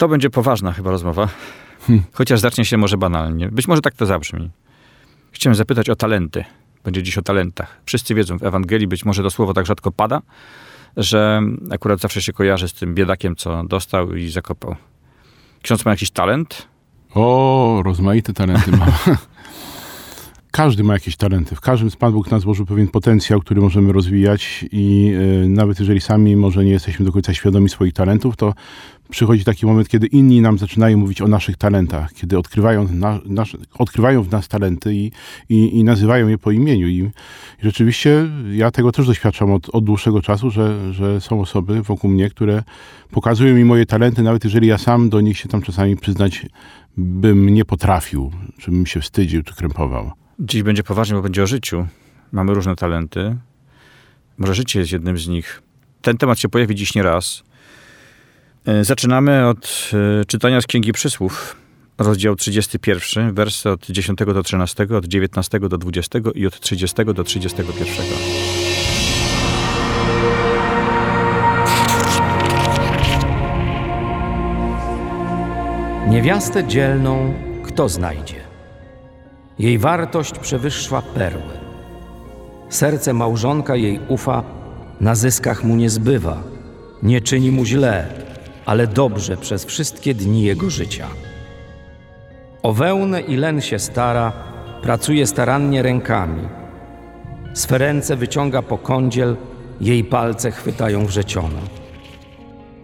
To będzie poważna chyba rozmowa. Chociaż zacznie się może banalnie. Być może tak to zabrzmi. Chciałem zapytać o talenty. Będzie dziś o talentach. Wszyscy wiedzą, w Ewangelii być może to słowo tak rzadko pada, że akurat zawsze się kojarzy z tym biedakiem, co dostał i zakopał. Ksiądz ma jakiś talent? O, rozmaite talenty ma. Każdy ma jakieś talenty. W każdym z Pan Bóg nas złożył pewien potencjał, który możemy rozwijać i e, nawet jeżeli sami może nie jesteśmy do końca świadomi swoich talentów, to przychodzi taki moment, kiedy inni nam zaczynają mówić o naszych talentach, kiedy odkrywają, na, odkrywają w nas talenty i, i, i nazywają je po imieniu. I, I, rzeczywiście ja tego też doświadczam od, od dłuższego czasu, że, że są osoby wokół mnie, które pokazują mi moje talenty, nawet jeżeli ja sam do nich się tam czasami przyznać bym nie potrafił, żebym się wstydził czy krępował. Dziś będzie poważnie, bo będzie o życiu. Mamy różne talenty. Może życie jest jednym z nich. Ten temat się pojawi dziś nie raz. E, Zaczynamy od e, czytania z Księgi Przysłów, rozdział 31, wersy od 10 do 13, od 19 do 20 i od 30 do 31. Niewiastę dzielną kto znajdzie? Jej wartość przewyższa perły. Serce małżonka jej ufa, na zyskach mu nie zbywa. Nie czyni mu źle, ale dobrze przez wszystkie dni jego życia. O wełnę i len się stara, pracuje starannie rękami. Swe ręce wyciąga po kądziel, jej palce chwytają wrzeciono.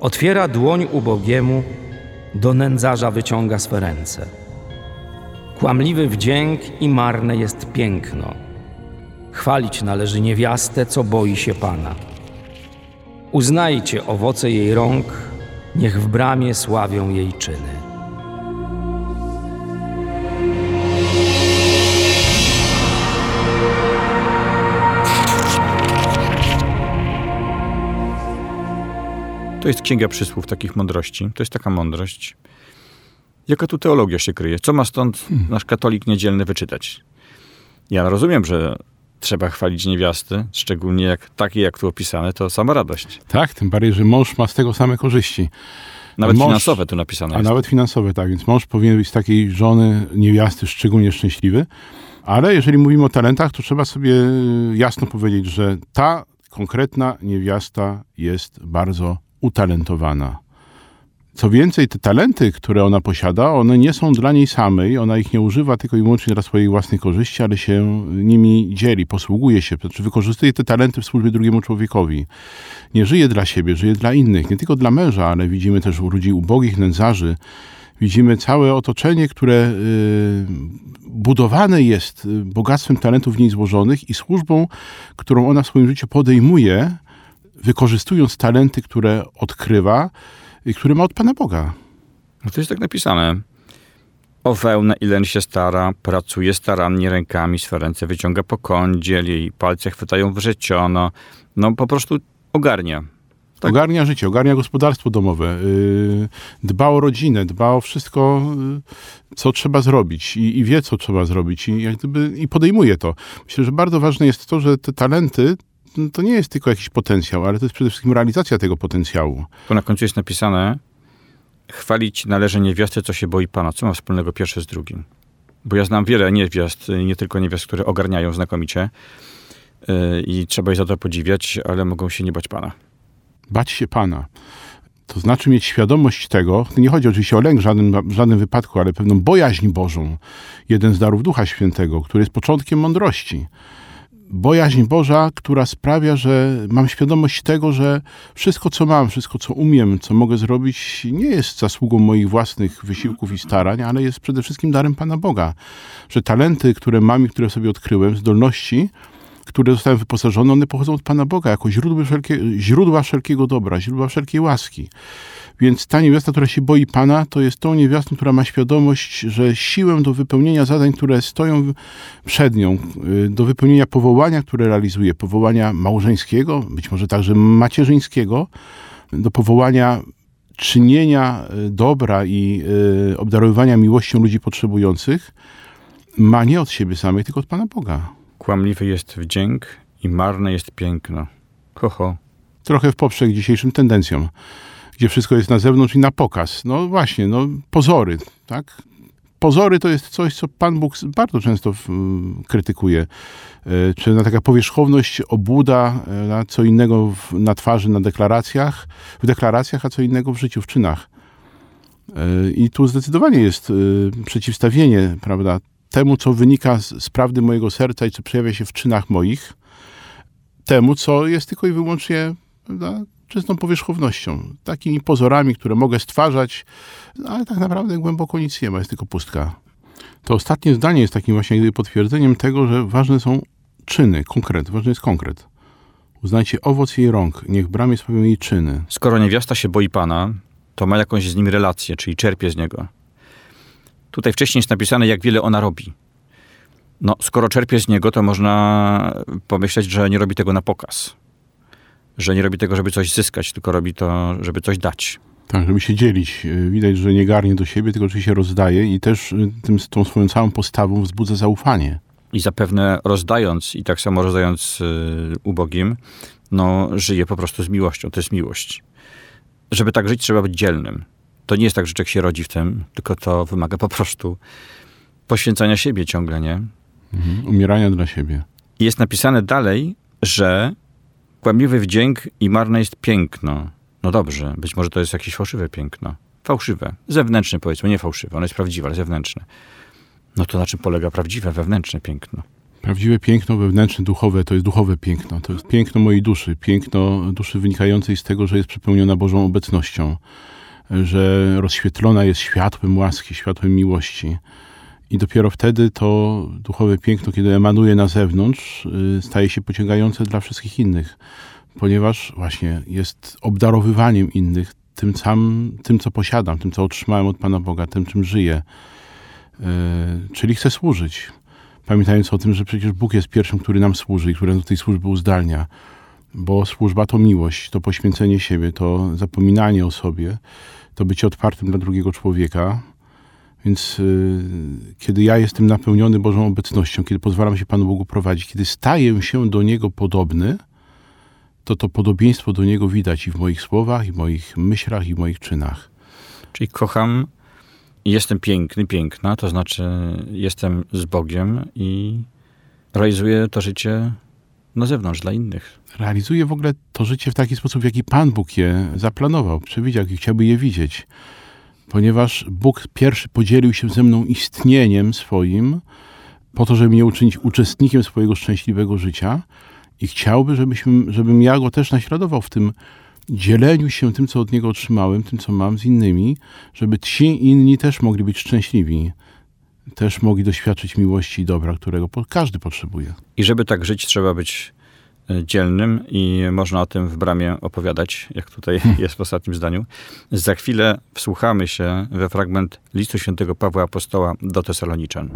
Otwiera dłoń ubogiemu, do nędzarza wyciąga swe ręce. Kłamliwy wdzięk i marne jest piękno. Chwalić należy niewiastę, co boi się Pana. Uznajcie owoce jej rąk, niech w bramie sławią jej czyny. To jest Księga Przysłów, takich mądrości. To jest taka mądrość. Jaka tu teologia się kryje? Co ma stąd nasz katolik niedzielny wyczytać? Ja rozumiem, że trzeba chwalić niewiasty, szczególnie jak takie, jak tu opisane, to sama radość. Tak, tym bardziej, że mąż ma z tego same korzyści. Nawet Mąż- finansowe tu napisane A jest. nawet finansowe, tak. Więc mąż powinien być z takiej żony, niewiasty szczególnie szczęśliwy. Ale jeżeli mówimy o talentach, to trzeba sobie jasno powiedzieć, że ta konkretna niewiasta jest bardzo utalentowana. Co więcej, te talenty, które ona posiada, one nie są dla niej samej, ona ich nie używa tylko i wyłącznie dla swojej własnej korzyści, ale się nimi dzieli, posługuje się, znaczy wykorzystuje te talenty w służbie drugiemu człowiekowi. Nie żyje dla siebie, żyje dla innych, nie tylko dla męża, ale widzimy też u ludzi ubogich, nędzarzy, widzimy całe otoczenie, które y, budowane jest y, bogactwem talentów w niej złożonych i służbą, którą ona w swoim życiu podejmuje, wykorzystując talenty, które odkrywa i które ma od Pana Boga. No to jest tak napisane. O wełnę i len się stara, pracuje starannie rękami, swe ręce wyciąga po kądziel, jej palce chwytają wrzeciono. No po prostu ogarnia. Tak. Ogarnia życie, ogarnia gospodarstwo domowe, y, dba o rodzinę, dba o wszystko, y, co trzeba zrobić i, i wie, co trzeba zrobić i, jak gdyby, i podejmuje to. Myślę, że bardzo ważne jest to, że te talenty to nie jest tylko jakiś potencjał, ale to jest przede wszystkim realizacja tego potencjału. Tu na końcu jest napisane chwalić należy niewiastę, co się boi Pana. Co ma wspólnego pierwsze z drugim? Bo ja znam wiele niewiast, nie tylko niewiast, które ogarniają znakomicie yy, i trzeba je za to podziwiać, ale mogą się nie bać Pana. Bać się Pana. To znaczy mieć świadomość tego, nie chodzi oczywiście o lęk w żadnym, w żadnym wypadku, ale pewną bojaźń Bożą. Jeden z darów Ducha Świętego, który jest początkiem mądrości. Bojaźń Boża, która sprawia, że mam świadomość tego, że wszystko, co mam, wszystko, co umiem, co mogę zrobić, nie jest zasługą moich własnych wysiłków i starań, ale jest przede wszystkim darem Pana Boga. Że talenty, które mam i które sobie odkryłem, zdolności, które zostały wyposażone, one pochodzą od Pana Boga, jako źródła, wszelkie, źródła wszelkiego dobra, źródła wszelkiej łaski. Więc ta niewiasta, która się boi Pana, to jest tą niewiastą, która ma świadomość, że siłę do wypełnienia zadań, które stoją przed nią, y, do wypełnienia powołania, które realizuje, powołania małżeńskiego, być może także macierzyńskiego, do powołania czynienia y, dobra i y, obdarowywania miłością ludzi potrzebujących, ma nie od siebie samej, tylko od Pana Boga. Kłamliwy jest wdzięk i marne jest piękno. Ho, ho. Trochę w poprzek dzisiejszym tendencjom, gdzie wszystko jest na zewnątrz i na pokaz. No właśnie, no pozory, tak? Pozory to jest coś, co Pan Bóg bardzo często mm, krytykuje. E, czy na taka powierzchowność, obłuda, e, na co innego na twarzy, na deklaracjach, w deklaracjach, a co innego w życiu, w czynach. E, I tu zdecydowanie jest przeciwstawienie, prawda, temu, co wynika z, z prawdy mojego serca i co przejawia się w czynach moich, temu, co jest tylko i wyłącznie prawda, czystą powierzchownością, takimi pozorami, które mogę stwarzać, ale tak naprawdę głęboko nic nie ma, jest tylko pustka. To ostatnie zdanie jest takim właśnie potwierdzeniem tego, że ważne są czyny, konkret, ważny jest konkret. Uznajcie owoc jej rąk, niech bramie sprawią jej czyny. Skoro niewiasta się boi Pana, to ma jakąś z nim relację, czyli czerpie z niego. Tutaj wcześniej jest napisane, jak wiele ona robi. No, skoro czerpie z niego, to można pomyśleć, że nie robi tego na pokaz. Że nie robi tego, żeby coś zyskać, tylko robi to, żeby coś dać. Tak, żeby się dzielić. Widać, że nie garnie do siebie, tylko oczywiście rozdaje i też y, tym, tą swoją całą postawą wzbudza zaufanie. I zapewne rozdając i tak samo rozdając y, ubogim, no, żyje po prostu z miłością. To jest miłość. Żeby tak żyć, trzeba być dzielnym to nie jest tak, że człowiek się rodzi w tym, tylko to wymaga po prostu poświęcania siebie ciągle, nie? Mhm, umierania dla siebie. I jest napisane dalej, że kłamliwy wdzięk i marne jest piękno. No dobrze, być może to jest jakieś fałszywe piękno. Fałszywe. Zewnętrzne powiedzmy, nie fałszywe. Ono jest prawdziwe, ale zewnętrzne. No to na czym polega prawdziwe wewnętrzne piękno? Prawdziwe piękno wewnętrzne, duchowe, to jest duchowe piękno. To jest piękno mojej duszy. Piękno duszy wynikającej z tego, że jest przepełniona Bożą obecnością że rozświetlona jest światłem łaski, światłem miłości. I dopiero wtedy to duchowe piękno, kiedy emanuje na zewnątrz, y, staje się pociągające dla wszystkich innych, ponieważ właśnie jest obdarowywaniem innych tym, sam, tym co posiadam, tym, co otrzymałem od Pana Boga, tym, czym żyję. Y, czyli chcę służyć. Pamiętając o tym, że przecież Bóg jest pierwszym, który nam służy i który do tej służby uzdalnia. Bo służba to miłość, to poświęcenie siebie, to zapominanie o sobie to bycie otwartym dla drugiego człowieka. Więc y, kiedy ja jestem napełniony Bożą obecnością, kiedy pozwalam się Panu Bogu prowadzić, kiedy staję się do Niego podobny, to to podobieństwo do Niego widać i w moich słowach, i w moich myślach, i w moich czynach. Czyli kocham i jestem piękny, piękna, to znaczy jestem z Bogiem i realizuję to życie na zewnątrz, dla innych. Realizuje w ogóle to życie w taki sposób, w jaki Pan Bóg je zaplanował, przewidział i chciałby je widzieć. Ponieważ Bóg pierwszy podzielił się ze mną istnieniem swoim, po to, żeby mnie uczynić uczestnikiem swojego szczęśliwego życia i chciałby, żebyśmy, żebym ja go też naśladował w tym dzieleniu się tym, co od niego otrzymałem, tym, co mam z innymi, żeby ci inni też mogli być szczęśliwi też mogli doświadczyć miłości i dobra, którego każdy potrzebuje. I żeby tak żyć, trzeba być dzielnym i można o tym w bramie opowiadać, jak tutaj jest w ostatnim zdaniu. Za chwilę wsłuchamy się we fragment listu świętego Pawła Apostoła do Tesaloniczan.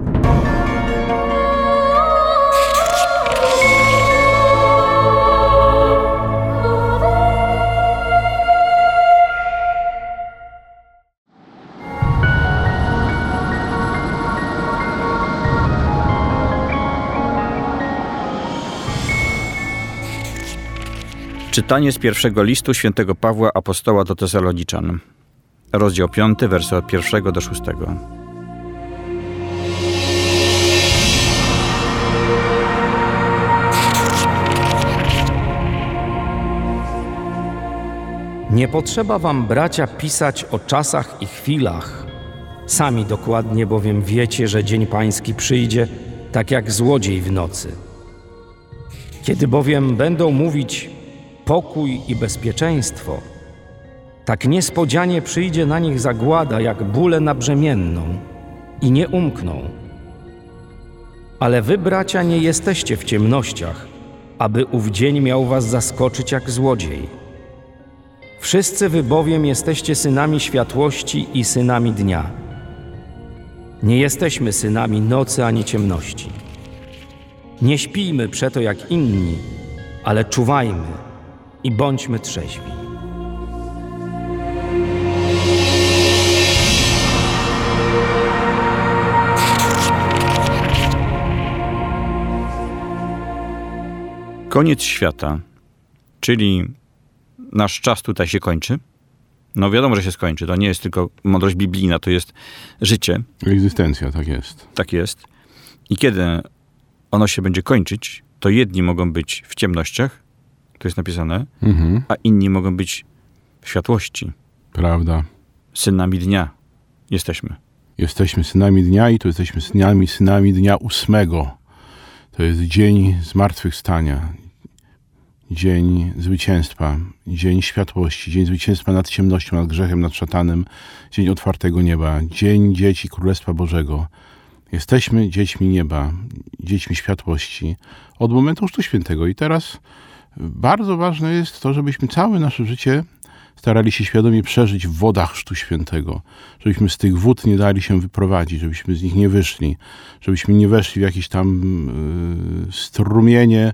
Czytanie z pierwszego listu świętego Pawła Apostoła do Tesaloniczan. Rozdział 5, wersy od 1 do 6. Nie potrzeba wam, bracia, pisać o czasach i chwilach. Sami dokładnie bowiem wiecie, że dzień pański przyjdzie, tak jak złodziej w nocy. Kiedy bowiem będą mówić pokój i bezpieczeństwo, tak niespodzianie przyjdzie na nich zagłada jak bóle na brzemienną i nie umkną. Ale wy, bracia, nie jesteście w ciemnościach, aby ów dzień miał was zaskoczyć jak złodziej. Wszyscy wy bowiem jesteście synami światłości i synami dnia. Nie jesteśmy synami nocy ani ciemności. Nie śpijmy przeto jak inni, ale czuwajmy i bądźmy trzeźwi. Koniec świata, czyli nasz czas tutaj się kończy. No wiadomo, że się skończy. To nie jest tylko mądrość biblijna, to jest życie. Egzystencja, tak jest. Tak jest. I kiedy ono się będzie kończyć, to jedni mogą być w ciemnościach, to jest napisane, Mhm. a inni mogą być w światłości. Prawda. Synami dnia jesteśmy. Jesteśmy synami dnia i to jesteśmy synami, synami dnia ósmego. To jest dzień zmartwychwstania, dzień zwycięstwa, dzień światłości, dzień zwycięstwa nad ciemnością, nad grzechem, nad szatanem, dzień otwartego nieba, dzień dzieci Królestwa Bożego. Jesteśmy dziećmi nieba, dziećmi światłości od momentu Chrztu Świętego. I teraz bardzo ważne jest to, żebyśmy całe nasze życie starali się świadomie przeżyć w wodach Chrztu Świętego, żebyśmy z tych wód nie dali się wyprowadzić, żebyśmy z nich nie wyszli, żebyśmy nie weszli w jakieś tam y, strumienie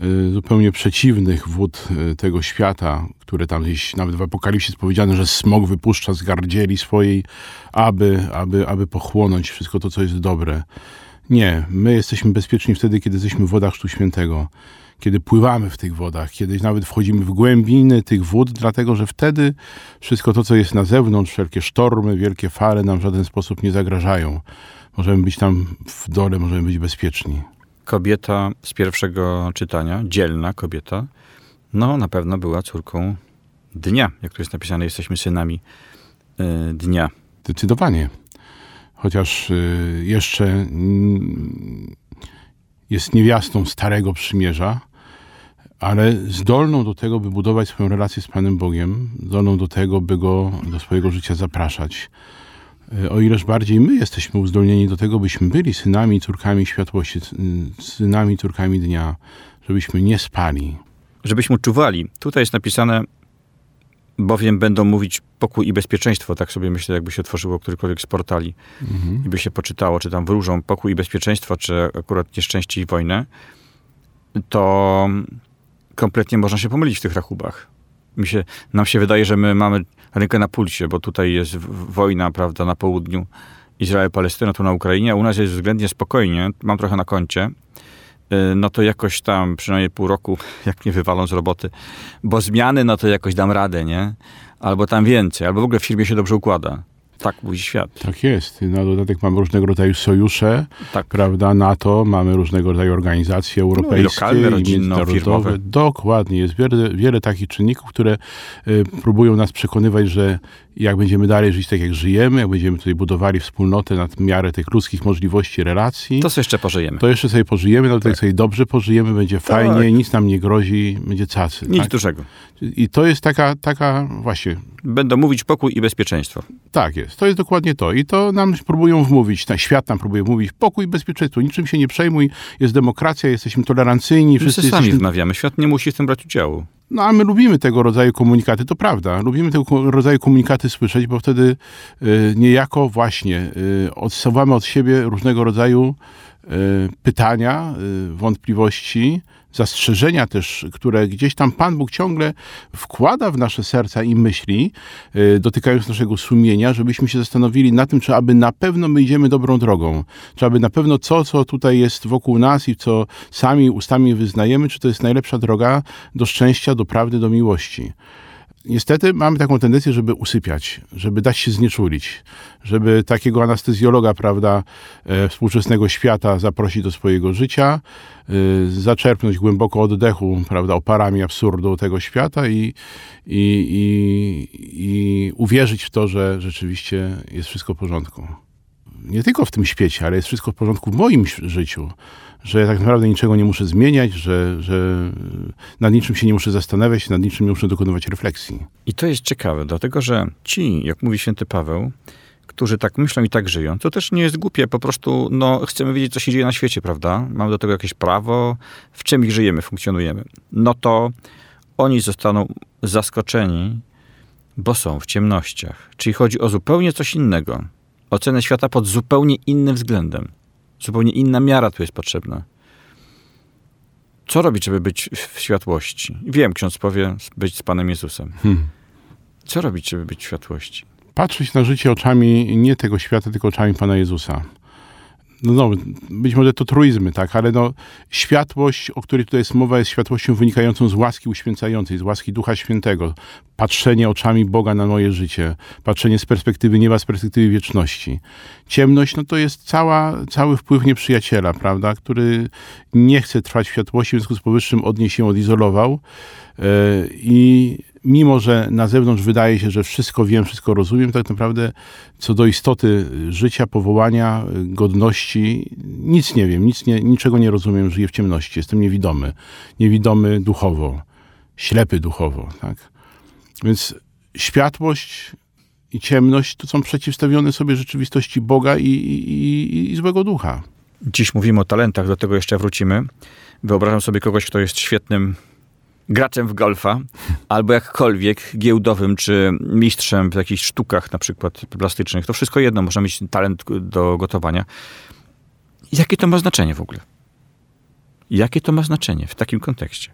y, zupełnie przeciwnych wód y, tego świata, które tam gdzieś nawet w Apokalipsie jest powiedziane, że smog wypuszcza z gardzieli swojej, aby, aby, aby pochłonąć wszystko to, co jest dobre. Nie, my jesteśmy bezpieczni wtedy, kiedy jesteśmy w wodach Chrztu Świętego, kiedy pływamy w tych wodach, kiedy nawet wchodzimy w głębiny tych wód, dlatego że wtedy wszystko to, co jest na zewnątrz, wszelkie sztormy, wielkie fale nam w żaden sposób nie zagrażają. Możemy być tam w dole, możemy być bezpieczni. Kobieta z pierwszego czytania, dzielna kobieta, no na pewno była córką dnia. Jak tu jest napisane, jesteśmy synami y, dnia. Zdecydowanie. Chociaż y, jeszcze mm, jest niewiastą Starego Przymierza, ale zdolną do tego, by budować swoją relację z Panem Bogiem, zdolną do tego, by Go do swojego życia zapraszać. Y, O ileż bardziej my jesteśmy uzdolnieni do tego, byśmy byli synami i córkami światłości, y, synami i córkami dnia, żebyśmy nie spali. Żebyśmy czuwali. Tutaj jest napisane, bowiem będą mówić pokój i bezpieczeństwo. Tak sobie myślę, jakby się otworzyło którykolwiek z portali i by się poczytało, czy tam wróżą pokój i bezpieczeństwo, czy akurat nieszczęście i wojnę, to kompletnie można się pomylić w tych rachubach. Mi się, nam się wydaje, że my mamy rękę na pulsie, bo tutaj jest wojna, prawda, na południu, Izrael, Palestyna, tu na Ukrainie, a u nas jest względnie spokojnie, mam trochę na koncie, y, no to jakoś tam przynajmniej pół roku, jak mnie wywalą z roboty, bo zmiany, no to jakoś dam radę, nie? Albo tam więcej, albo w ogóle w firmie się dobrze układa. Tak mówi świat. Tak jest. Na dodatek mamy różnego rodzaju sojusze, Tak. prawda, NATO, mamy różnego rodzaju organizacje europejskie lokalne, i rodzinno-firmowe. międzynarodowe. Dokładnie. Jest wiele, wiele takich czynników, które y, próbują nas przekonywać, że jak będziemy dalej żyć tak, jak żyjemy, jak będziemy tutaj budowali wspólnotę nad miarę tych ludzkich możliwości relacji, To sobie jeszcze pożyjemy. to jeszcze sobie pożyjemy, no tak sobie dobrze pożyjemy, będzie fajnie, nic nam nie grozi, będzie cacy. Nic tak? dużego. I to jest taka, taka właśnie Będą mówić pokój i bezpieczeństwo. tak jest, to jest dokładnie to. I to nam próbują wmówić, ten świat nam próbuje mówić pokój, bezpieczeństwo, niczym się nie przejmuj, jest demokracja, jesteśmy tolerancyjni, My wszyscy sami jesteśmy... wmawiamy. Świat nie musi w tym brać udziału. No a my lubimy tego rodzaju komunikaty, to prawda, lubimy tego rodzaju komunikaty słyszeć, bo wtedy y, niejako właśnie y, odsuwamy od siebie różnego rodzaju y, pytania, wątpliwości, zastrzeżenia też, które gdzieś tam Pan Bóg ciągle wkłada w nasze serca i myśli, y, dotykając naszego sumienia, żebyśmy się zastanowili na tym, czy aby na pewno my idziemy dobrą drogą, czy aby na pewno to, co tutaj jest wokół nas i co sami ustami wyznajemy, czy to jest najlepsza droga do szczęścia, do prawdy, do miłości. Niestety mamy taką tendencję, żeby usypiać, żeby dać się znieczulić, żeby takiego anestezjologa, prawda, e, współczesnego świata zaprosić do swojego życia, e, zaczerpnąć głęboko oddechu, prawda, oparami absurdu tego świata i, i, i, i uwierzyć w to, że rzeczywiście jest wszystko w porządku. Nie tylko w tym świecie, ale jest wszystko w porządku w moim życiu, że ja tak naprawdę niczego nie muszę zmieniać, że, że nad niczym się nie muszę zastanawiać, nad niczym nie muszę dokonywać refleksji. I to jest ciekawe, dlatego że ci, jak mówi święty Paweł, którzy tak myślą i tak żyją. To też nie jest głupie, po prostu no, chcemy wiedzieć, co się dzieje na świecie, prawda? Mamy do tego jakieś prawo, w czym ich żyjemy, funkcjonujemy. No to oni zostaną zaskoczeni, bo są w ciemnościach. Czyli chodzi o zupełnie coś innego. Ocenę świata pod zupełnie innym względem. Zupełnie inna miara tu jest potrzebna. Co robić, żeby być w światłości? Wiem, ksiądz powie, być z Panem Jezusem. Hmm. Co robić, żeby być w światłości? Patrzeć na życie oczami nie tego świata, tylko oczami Pana Jezusa. No, no być może to truizmy, tak, ale no, światłość, o której tutaj jest mowa, jest światłością wynikającą z łaski uświęcającej, z łaski Ducha Świętego. Patrzenie oczami Boga na moje życie, patrzenie z perspektywy nieba, z perspektywy wieczności. Ciemność, no to jest cała, cały wpływ nieprzyjaciela, prawda, który nie chce trwać w światłości, w związku z powyższym od niej się odizolował yy, i mimo że na zewnątrz wydaje się, że wszystko wiem, wszystko rozumiem, tak naprawdę co do istoty życia, powołania, godności, nic nie wiem, nic nie, niczego nie rozumiem, żyję w ciemności, jestem niewidomy, niewidomy duchowo, ślepy duchowo, tak? Więc światłość i ciemność to są przeciwstawione sobie rzeczywistości Boga i, i, i złego ducha. Dziś mówimy o talentach, do tego jeszcze wrócimy. Wyobrażam sobie kogoś, kto jest świetnym graczem w golfa, albo jakkolwiek giełdowym, czy mistrzem w jakichś sztukach na przykład plastycznych. To wszystko jedno, można mieć talent do gotowania. Jakie to ma znaczenie w ogóle? Jakie to ma znaczenie w takim kontekście?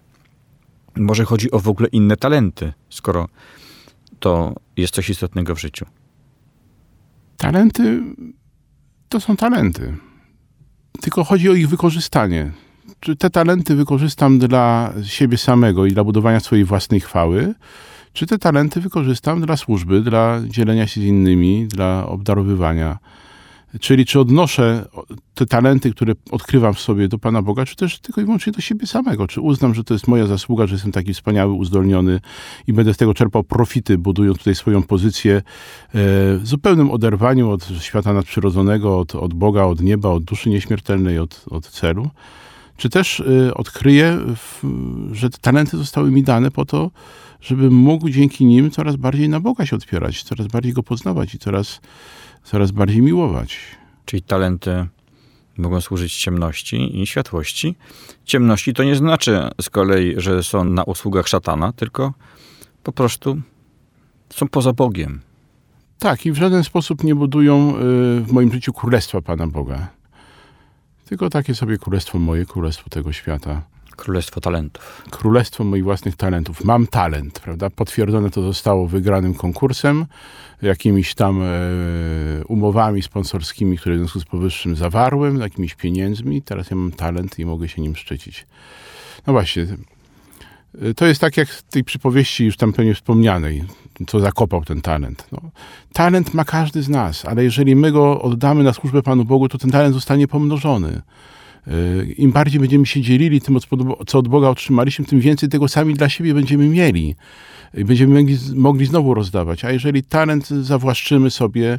Może chodzi o w ogóle inne talenty, skoro to jest coś istotnego w życiu. Talenty to są talenty. Tylko chodzi o ich wykorzystanie czy te talenty wykorzystam dla siebie samego i dla budowania swojej własnej chwały, czy te talenty wykorzystam dla służby, dla dzielenia się z innymi, dla obdarowywania. Czyli czy odnoszę te talenty, które odkrywam w sobie do Pana Boga, czy też tylko i wyłącznie do siebie samego? Czy uznam, że to jest moja zasługa, że jestem taki wspaniały, uzdolniony i będę z tego czerpał profity, budując tutaj swoją pozycję e, w zupełnym oderwaniu od świata nadprzyrodzonego, od, od Boga, od nieba, od duszy nieśmiertelnej, od, od celu? Czy też y, odkryję, że te talenty zostały mi dane po to, żebym mógł dzięki nim coraz bardziej na Boga się otwierać, coraz bardziej Go poznawać i coraz, coraz bardziej miłować. Czyli talenty mogą służyć ciemności i światłości. Ciemności to nie znaczy z kolei, że są na usługach szatana, tylko po prostu są poza Bogiem. Tak, i w żaden sposób nie budują y, w moim życiu królestwa Pana Boga. Tylko takie sobie królestwo moje, królestwo tego świata. Królestwo talentów. Królestwo moich własnych talentów. Mam talent, prawda? Potwierdzone to zostało wygranym konkursem, jakimiś tam e, umowami sponsorskimi, które w związku z powyższym zawarłem, jakimiś pieniędzmi. Teraz ja mam talent i mogę się nim szczycić. No właśnie, to jest tak jak w tej przypowieści już tam pewnie wspomnianej co zakopał ten talent. No, talent ma każdy z nas, ale jeżeli my go oddamy na służbę Panu Bogu, to ten talent zostanie pomnożony. Y, Im bardziej będziemy się dzielili tym, co od Boga otrzymaliśmy, tym więcej tego sami dla siebie będziemy mieli będziemy mogli, mogli znowu rozdawać. A jeżeli talent zawłaszczymy sobie,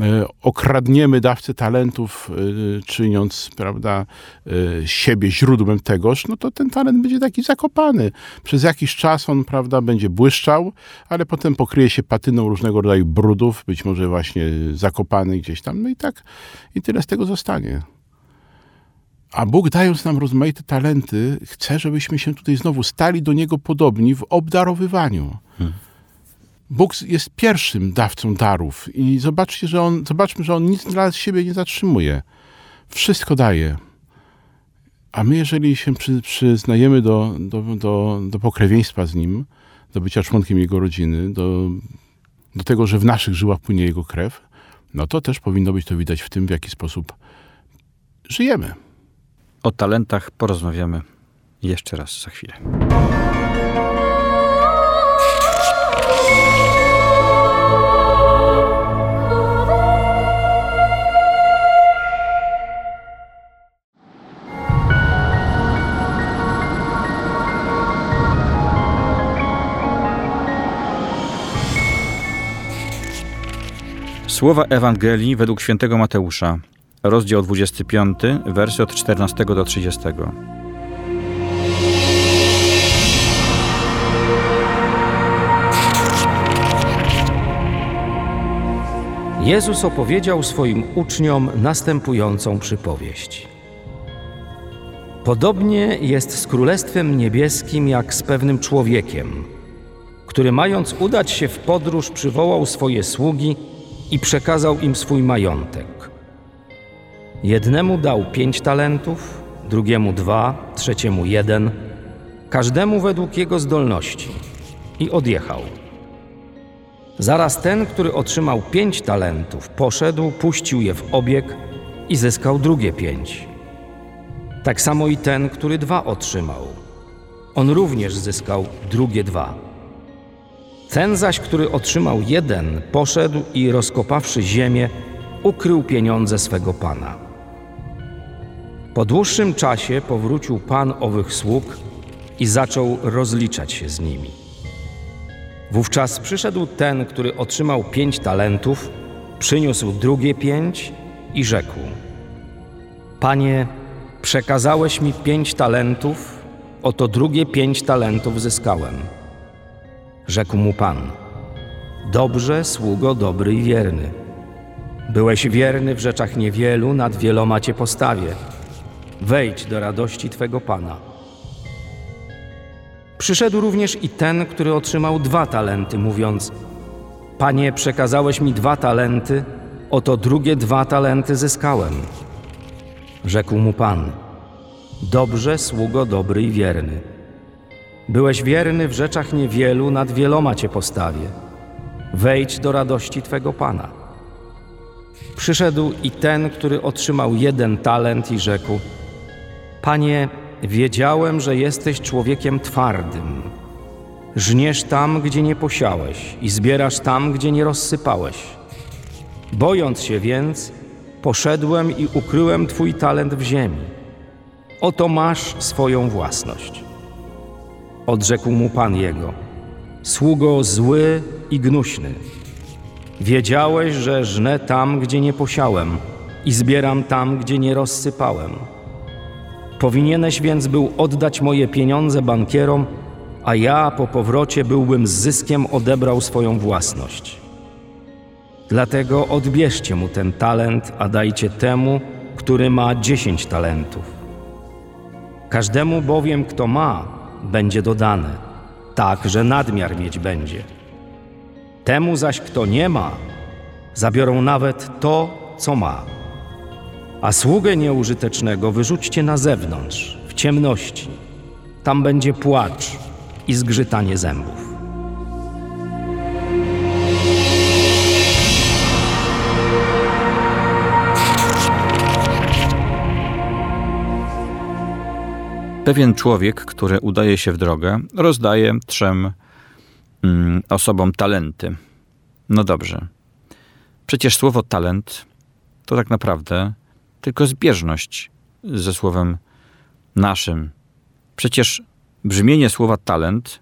e, okradniemy dawcę talentów, e, czyniąc prawda, e, siebie źródłem tegoż, no to ten talent będzie taki zakopany. Przez jakiś czas on prawda, będzie błyszczał, ale potem pokryje się patyną różnego rodzaju brudów, być może właśnie zakopany gdzieś tam, no i tak i tyle z tego zostanie. A Bóg, dając nam rozmaite talenty, chce, żebyśmy się tutaj znowu stali do Niego podobni w obdarowywaniu. Hmm. Bóg jest pierwszym dawcą darów i zobaczcie, że on, zobaczmy, że On nic dla siebie nie zatrzymuje. Wszystko daje. A my, jeżeli się przy, przyznajemy do, do, do, do pokrewieństwa z Nim, do bycia członkiem Jego rodziny, do, do tego, że w naszych żyłach płynie Jego krew, no to też powinno być to widać w tym, w jaki sposób żyjemy. O talentach porozmawiamy jeszcze raz za chwilę. Słowa Ewangelii według świętego Mateusza rozdział 25, wersy od 14 do 30. Jezus opowiedział swoim uczniom następującą przypowieść. Podobnie jest z Królestwem Niebieskim jak z pewnym człowiekiem, który mając udać się w podróż przywołał swoje sługi i przekazał im swój majątek. Jednemu dał pięć talentów, drugiemu dwa, trzeciemu jeden, każdemu według jego zdolności i odjechał. Zaraz ten, który otrzymał pięć talentów, poszedł, puścił je w obieg i zyskał drugie pięć. Tak samo i ten, który dwa otrzymał. On również zyskał drugie dwa. Ten zaś, który otrzymał jeden, poszedł i rozkopawszy ziemię, ukrył pieniądze swego pana. Po dłuższym czasie powrócił pan owych sług i zaczął rozliczać się z nimi. Wówczas przyszedł ten, który otrzymał pięć talentów, przyniósł drugie pięć i rzekł: Panie, przekazałeś mi pięć talentów, oto drugie pięć talentów zyskałem. Rzekł mu pan: Dobrze, sługo dobry i wierny. Byłeś wierny w rzeczach niewielu, nad wieloma cię postawię. Wejdź do radości twego pana. Przyszedł również i ten, który otrzymał dwa talenty, mówiąc: Panie, przekazałeś mi dwa talenty, oto drugie dwa talenty zyskałem. Rzekł mu pan: Dobrze, sługo dobry i wierny. Byłeś wierny w rzeczach niewielu, nad wieloma cię postawię. Wejdź do radości twego pana. Przyszedł i ten, który otrzymał jeden talent i rzekł: Panie, wiedziałem, że jesteś człowiekiem twardym. Żniesz tam, gdzie nie posiałeś, i zbierasz tam, gdzie nie rozsypałeś. Bojąc się więc, poszedłem i ukryłem Twój talent w ziemi. Oto masz swoją własność. Odrzekł mu pan jego: Sługo zły i gnuśny. Wiedziałeś, że żnę tam, gdzie nie posiałem, i zbieram tam, gdzie nie rozsypałem. Powinieneś więc był oddać moje pieniądze bankierom, a ja po powrocie byłbym z zyskiem odebrał swoją własność. Dlatego odbierzcie mu ten talent, a dajcie temu, który ma dziesięć talentów. Każdemu bowiem, kto ma, będzie dodane, tak, że nadmiar mieć będzie. Temu zaś, kto nie ma, zabiorą nawet to, co ma. A sługę nieużytecznego wyrzućcie na zewnątrz, w ciemności. Tam będzie płacz i zgrzytanie zębów. Pewien człowiek, który udaje się w drogę, rozdaje trzem mm, osobom talenty. No dobrze. Przecież słowo talent to tak naprawdę tylko zbieżność ze słowem naszym. Przecież brzmienie słowa talent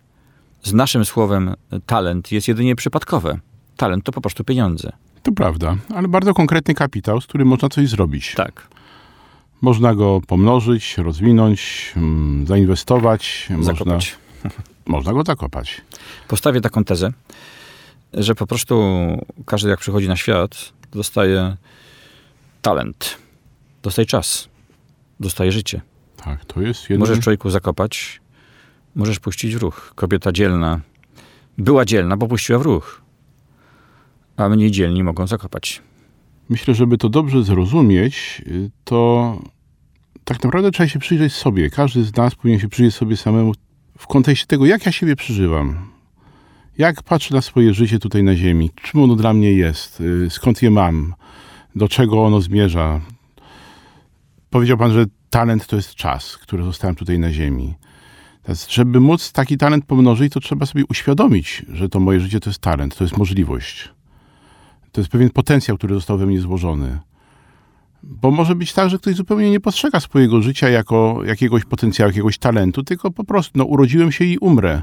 z naszym słowem talent jest jedynie przypadkowe. Talent to po prostu pieniądze. To prawda, ale bardzo konkretny kapitał, z którym można coś zrobić. Tak. Można go pomnożyć, rozwinąć, mm, zainwestować. Zakopać. Można, można go zakopać. Postawię taką tezę, że po prostu każdy jak przychodzi na świat, dostaje talent, dostaje czas, dostaje życie. Tak, to jest jeden... Możesz człowieku zakopać, możesz puścić w ruch. Kobieta dzielna była dzielna, bo puściła w ruch. A mniej dzielni mogą zakopać. Myślę, żeby to dobrze zrozumieć, to tak naprawdę trzeba się przyjrzeć sobie. Każdy z nas powinien się przyjrzeć sobie samemu w kontekście tego, jak ja siebie przeżywam. Jak patrzę na swoje życie tutaj na ziemi, czym ono dla mnie jest, y, skąd je mam, do czego ono zmierza. Powiedział pan, że talent to jest czas, który zostałem tutaj na ziemi. Teraz, żeby móc taki talent pomnożyć, to trzeba sobie uświadomić, że to moje życie to jest talent, to jest możliwość. To jest pewien potencjał, który został we mnie złożony. Bo może być tak, że ktoś zupełnie nie postrzega swojego życia jako jakiegoś potencjału, jakiegoś talentu, tylko po prostu no, urodziłem się i umrę.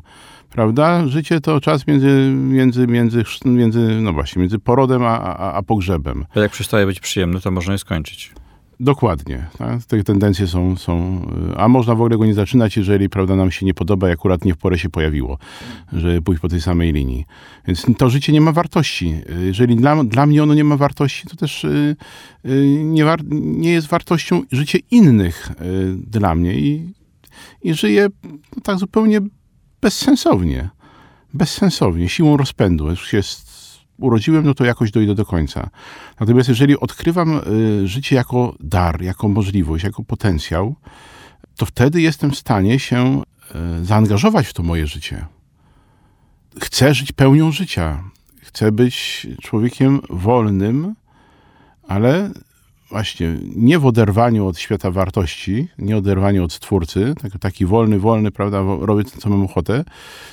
Prawda? Życie to czas między, między, między, między no właśnie, między porodem a, a, a pogrzebem. A jak przestaje być przyjemny, to można je skończyć. Dokładnie. Tak? Te tendencje są, są, y, a można w ogóle go nie zaczynać, jeżeli prawda, nam się nie podoba i akurat nie w porę się pojawiło, żeby pójść po tej samej linii. Więc to życie nie ma wartości. Jeżeli dla, dla mnie ono nie ma wartości, to też y, y, nie, war, nie jest wartością życie innych dla mnie i, i żyję no, tak zupełnie bezsensownie. Bezsensownie, siłą rozpędu. Już jest urodziłem, no to jakoś dojdę do końca. Natomiast jeżeli odkrywam y, życie jako dar, jako możliwość, jako potencjał, to wtedy jestem w stanie się y, zaangażować w to moje życie. Chcę żyć pełnią życia. Chcę być człowiekiem wolnym, ale właśnie nie w oderwaniu od świata wartości, nie oderwaniu od Stwórcy, tak, taki wolny, wolny, prawda, robię to, co mam ochotę,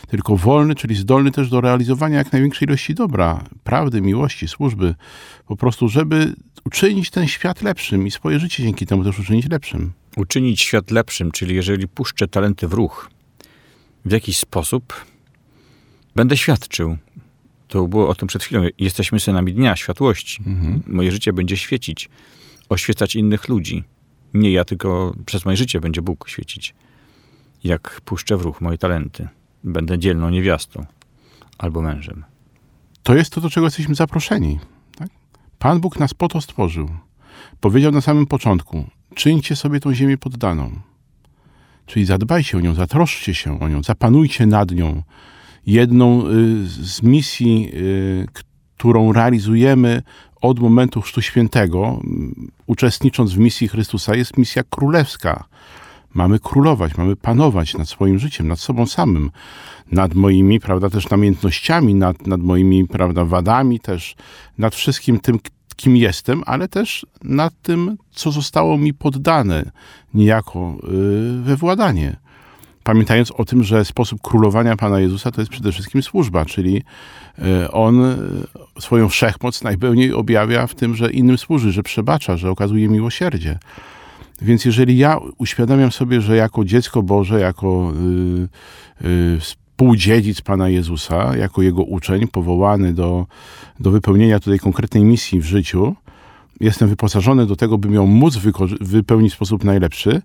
tylko wolny, czyli zdolny też do realizowania jak największej ilości dobra, prawdy, miłości, służby, po prostu, żeby uczynić ten świat lepszym i swoje życie dzięki temu też uczynić lepszym. Uczynić świat lepszym, czyli jeżeli puszczę talenty w ruch, w jakiś sposób będę świadczył. To było o tym przed chwilą. Jesteśmy synami dnia, światłości. Mhm. Moje życie będzie świecić oświecać innych ludzi. Nie ja, tylko przez moje życie będzie Bóg świecić. Jak puszczę w ruch moje talenty. Będę dzielną niewiastą albo mężem. To jest to, do czego jesteśmy zaproszeni. Tak? Pan Bóg nas po to stworzył. Powiedział na samym początku: czyńcie sobie tą ziemię poddaną. Czyli zadbajcie o nią, zatroszczcie się o nią, zapanujcie nad nią. Jedną y, z misji, y, którą realizujemy od momentu Chrztu Świętego, uczestnicząc w misji Chrystusa, jest misja królewska. Mamy królować, mamy panować nad swoim życiem, nad sobą samym, nad moimi, prawda, też namiętnościami, nad, nad moimi, prawda, wadami, też nad wszystkim tym, kim jestem, ale też nad tym, co zostało mi poddane niejako yy, we władanie pamiętając o tym, że sposób królowania Pana Jezusa to jest przede wszystkim służba, czyli e, On e, swoją wszechmoc najpełniej objawia w tym, że innym służy, że przebacza, że okazuje miłosierdzie. Więc jeżeli ja uświadamiam sobie, że jako dziecko Boże, jako yy, współdziedzic Pana Jezusa, jako Jego uczeń, powołany do, do wypełnienia tutaj konkretnej misji w życiu, jestem wyposażony do tego, bym ją móc wypełnić w sposób najlepszy,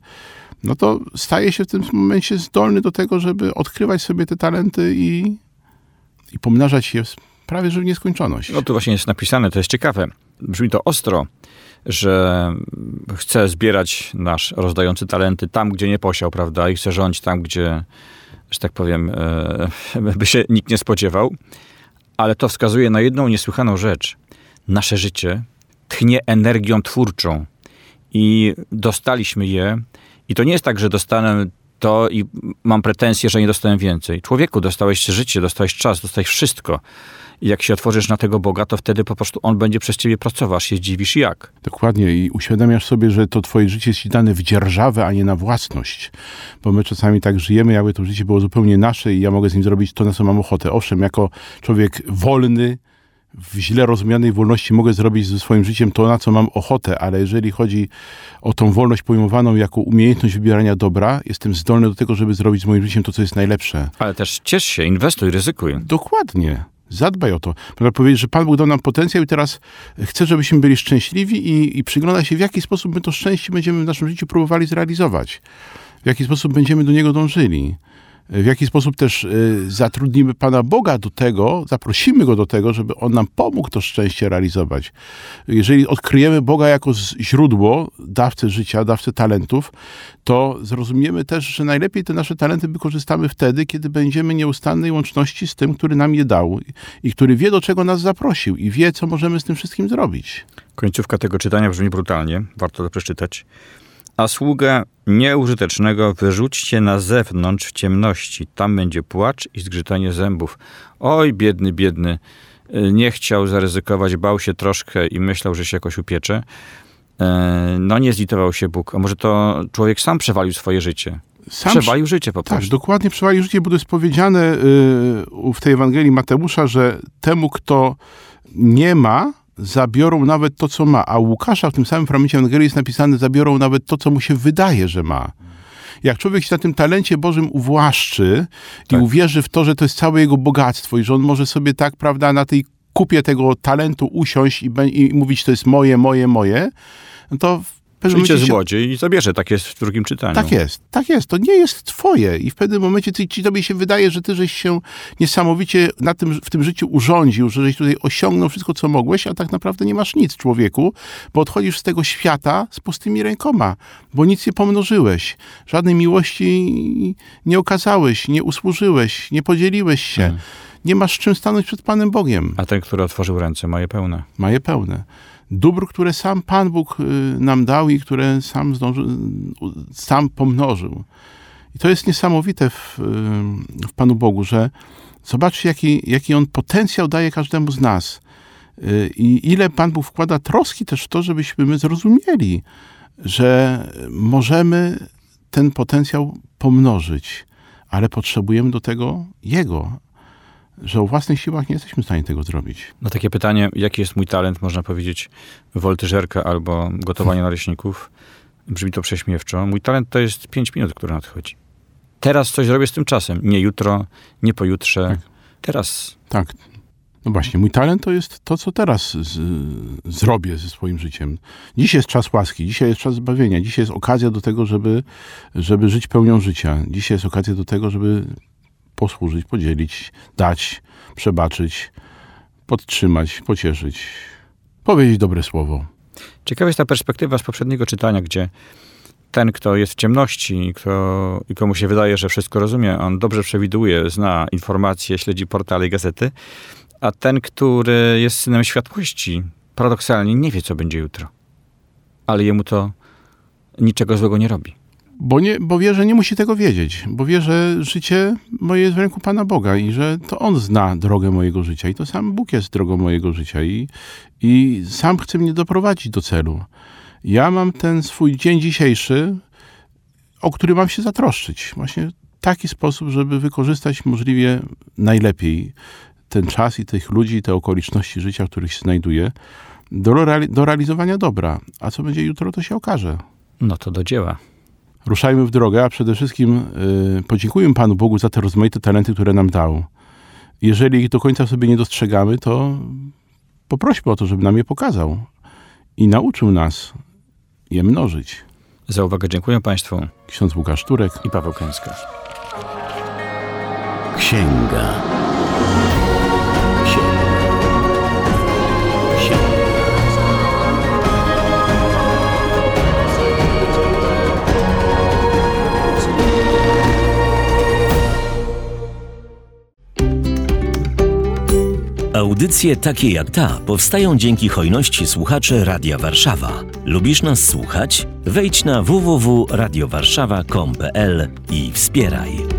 no to staje się w tym momencie zdolny do tego, żeby odkrywać sobie te talenty i, i pomnażać je prawie że w nieskończoność. No tu właśnie jest napisane, to jest ciekawe. Brzmi to ostro, że chce zbierać nasz rozdający talenty tam, gdzie nie posiał, prawda? I chce rządzić tam, gdzie, że tak powiem, e, by się nikt nie spodziewał. Ale to wskazuje na jedną niesłychaną rzecz. Nasze życie tchnie energią twórczą i dostaliśmy je i to nie jest tak, że dostanę to i mam pretensję, że nie dostałem więcej. Człowieku, dostałeś życie, dostałeś czas, dostałeś wszystko. I jak się otworzysz na tego Boga, to wtedy po prostu On będzie przez ciebie pracował, się zdziwisz jak. Dokładnie i uświadamiasz sobie, że to twoje życie jest ci dane w dzierżawę, a nie na własność. Bo my czasami tak żyjemy, jakby to życie było zupełnie nasze i ja mogę z nim zrobić to, na co mam ochotę. Owszem, jako człowiek wolny, w źle rozumianej wolności mogę zrobić ze swoim życiem to, na co mam ochotę, ale jeżeli chodzi o tą wolność pojmowaną jako umiejętność wybierania dobra, jestem zdolny do tego, żeby zrobić z moim życiem to, co jest najlepsze. Ale też ciesz się, inwestuj, ryzykuj. Dokładnie. Zadbaj o to. Można powiedzieć, że Pan Bóg dał nam potencjał i teraz chce, żebyśmy byli szczęśliwi i, i przygląda się, w jaki sposób my to szczęście będziemy w naszym życiu próbowali zrealizować. W jaki sposób będziemy do niego dążyli w jaki sposób też y, zatrudnimy Pana Boga do tego, zaprosimy Go do tego, żeby On nam pomógł to szczęście realizować. Jeżeli odkryjemy Boga jako źródło, dawcę życia, dawcę talentów, to zrozumiemy też, że najlepiej te nasze talenty wykorzystamy wtedy, kiedy będziemy nieustannej łączności z tym, który nam je dał i który wie, do czego nas zaprosił i wie, co możemy z tym wszystkim zrobić. Końcówka tego czytania brzmi brutalnie, warto to przeczytać a sługę nieużytecznego wyrzućcie na zewnątrz w ciemności. Tam będzie płacz i zgrzytanie zębów. Oj, biedny, biedny. Y, nie chciał zaryzykować, bał się troszkę i myślał, że się jakoś upiecze. Y, no nie zlitował się Bóg. A może to człowiek sam przewalił swoje życie? Sam przewalił życie po tak, prostu. Tak, dokładnie przewalił życie, bo to jest powiedziane y, w tej Ewangelii Mateusza, że temu, kto nie ma, zabiorą nawet to, co ma. A Łukasza w tym samym fragmencie Ewangelii jest napisane, zabiorą nawet to, co mu się wydaje, że ma. Jak człowiek się na tym talencie Bożym uwłaszczy tak. i uwierzy w to, że to jest całe jego bogactwo i że on może sobie tak, prawda, na tej kupie tego talentu usiąść i, i mówić, to jest moje, moje, moje, no to Przyjdzie złodziej i zabierze, tak jest w drugim czytaniu. Tak jest, tak jest. To nie jest twoje i w pewnym momencie ty, ci tobie się wydaje, że ty żeś się niesamowicie na tym, w tym życiu urządził, że żeś tutaj osiągnął wszystko, co mogłeś, a tak naprawdę nie masz nic, człowieku, bo odchodzisz z tego świata z pustymi rękoma, bo nic nie pomnożyłeś, żadnej miłości nie okazałeś, nie usłużyłeś, nie podzieliłeś się. Nie masz czym stanąć przed Panem Bogiem. A ten, który otworzył ręce, ma je pełne. ma je pełne. Dóbr, które sam Pan Bóg y, nam dał i które sam, zdąży, y, sam pomnożył. I to jest niesamowite w, y, w Panu Bogu, że zobaczcie, jaki, jaki On potencjał daje każdemu z nas. I ile Pan Bóg wkłada troski też w to, żebyśmy my zrozumieli, że możemy ten potencjał pomnożyć, ale potrzebujemy do tego Jego, że o własnych siłach nie jesteśmy w stanie tego zrobić. Na takie pytanie, jaki jest mój talent, można powiedzieć woltyżerka albo gotowanie naleśników. Brzmi to prześmiewczo. Mój talent to jest 5 minut, które nadchodzi. Teraz coś zrobię z tym czasem. Nie jutro, nie pojutrze. Teraz. Tak. No właśnie, mój talent to jest to, co teraz z, zrobię ze swoim życiem. Dziś jest czas łaski, dzisiaj jest czas zbawienia, dzisiaj jest okazja do tego, żeby, żeby żyć pełnią życia. Dzisiaj jest okazja do tego, żeby posłużyć, podzielić, dać, przebaczyć, podtrzymać, pocieszyć, powiedzieć dobre słowo. Ciekawa jest ta perspektywa z poprzedniego czytania, gdzie ten, kto jest w ciemności kto, i komu się wydaje, że wszystko rozumie, on dobrze przewiduje, zna informacje, śledzi portale i gazety, a ten, który jest synem światłości, paradoksalnie nie wie, co będzie jutro. Ale jemu to niczego złego nie robi. Bo, nie, bo wie, że nie musi tego wiedzieć, bo wie, że życie moje jest w ręku Pana Boga i że to On zna drogę mojego życia i to sam Bóg jest drogą mojego życia i, i sam chce mnie doprowadzić do celu. Ja mam ten swój dzień dzisiejszy, o który mam się zatroszczyć. Właśnie taki sposób, żeby wykorzystać możliwie najlepiej ten czas i tych ludzi, te okoliczności życia, w których się znajduję, do, reali- do realizowania dobra. A co będzie jutro, to się okaże. No to do dzieła. Ruszajmy w drogę, a przede wszystkim y, podziękujmy Panu Bogu za te rozmaite talenty, które nam dał. Jeżeli ich do końca sobie nie dostrzegamy, to poprośmy o to, żeby nam je pokazał i nauczył nas je mnożyć. Za uwagę dziękuję Państwu Ksiądz Łukasz Turek. i Paweł Kęska. Księga. Księga. Audycje takie jak ta powstają dzięki hojności słuchaczy Radia Warszawa. Lubisz nas słuchać? Wejdź na www.radiowarszawa.com.pl i wspieraj.